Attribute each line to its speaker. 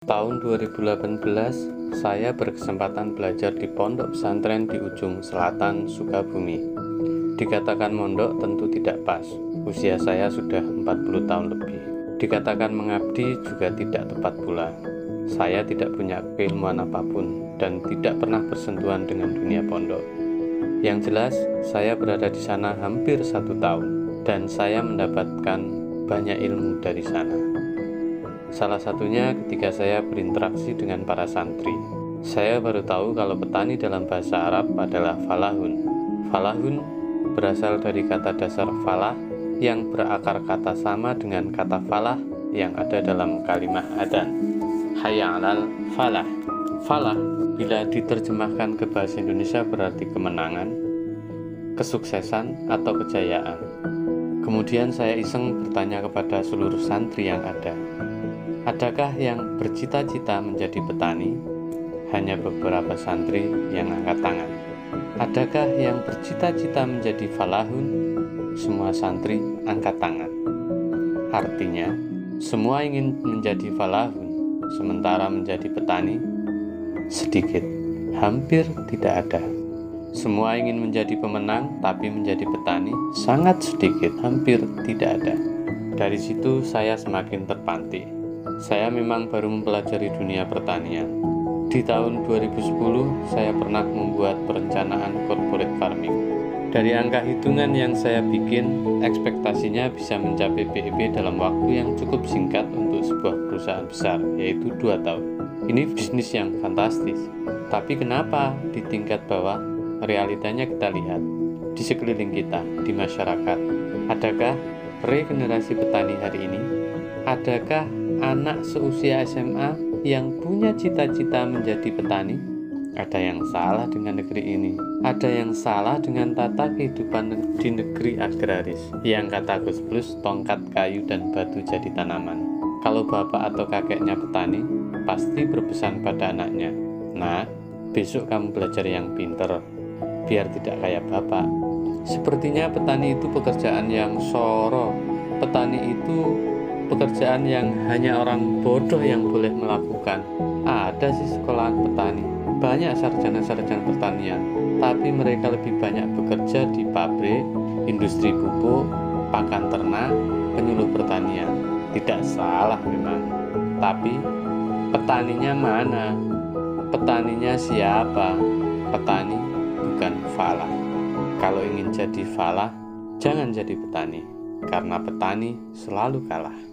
Speaker 1: Tahun 2018, saya berkesempatan belajar di pondok pesantren di ujung selatan Sukabumi. Dikatakan mondok tentu tidak pas, usia saya sudah 40 tahun lebih. Dikatakan mengabdi juga tidak tepat pula. Saya tidak punya keilmuan apa pun dan tidak pernah bersentuhan dengan dunia pondok. Yang jelas, saya berada di sana hampir satu tahun dan saya mendapatkan banyak ilmu dari sana. Salah satunya ketika saya berinteraksi dengan para santri. Saya baru tahu kalau petani dalam bahasa Arab adalah falahun. Falahun berasal dari kata dasar falah yang berakar kata sama dengan kata falah yang ada dalam kalimat adan. Hayya alal falah. Falah bila diterjemahkan ke bahasa Indonesia berarti kemenangan, kesuksesan atau kejayaan. Kemudian saya iseng bertanya kepada seluruh santri yang ada, Adakah yang bercita-cita menjadi petani? Hanya beberapa santri yang angkat tangan. Adakah yang bercita-cita menjadi falahun? Semua santri angkat tangan. Artinya, semua ingin menjadi falahun, sementara menjadi petani sedikit, hampir tidak ada. Semua ingin menjadi pemenang, tapi menjadi petani sangat sedikit, hampir tidak ada. Dari situ saya semakin terpantik saya memang baru mempelajari dunia pertanian. Di tahun 2010, saya pernah membuat perencanaan corporate farming. Dari angka hitungan yang saya bikin, ekspektasinya bisa mencapai PIB dalam waktu yang cukup singkat untuk sebuah perusahaan besar, yaitu 2 tahun. Ini bisnis yang fantastis. Tapi kenapa di tingkat bawah, realitanya kita lihat di sekeliling kita, di masyarakat. Adakah regenerasi petani hari ini? Adakah anak seusia SMA yang punya cita-cita menjadi petani? Ada yang salah dengan negeri ini. Ada yang salah dengan tata kehidupan di negeri agraris. Yang kata Gus Plus, tongkat kayu dan batu jadi tanaman. Kalau bapak atau kakeknya petani, pasti berpesan pada anaknya, Nah, besok kamu belajar yang pinter, biar tidak kayak bapak. Sepertinya petani itu pekerjaan yang soro. Petani itu pekerjaan yang hanya orang bodoh yang boleh melakukan. Ada sih sekolahan petani, banyak sarjana-sarjana pertanian, tapi mereka lebih banyak bekerja di pabrik, industri pupuk, pakan ternak, penyuluh pertanian. Tidak salah memang, tapi petaninya mana? Petaninya siapa? Petani bukan falah. Kalau ingin jadi falah, jangan jadi petani, karena petani selalu kalah.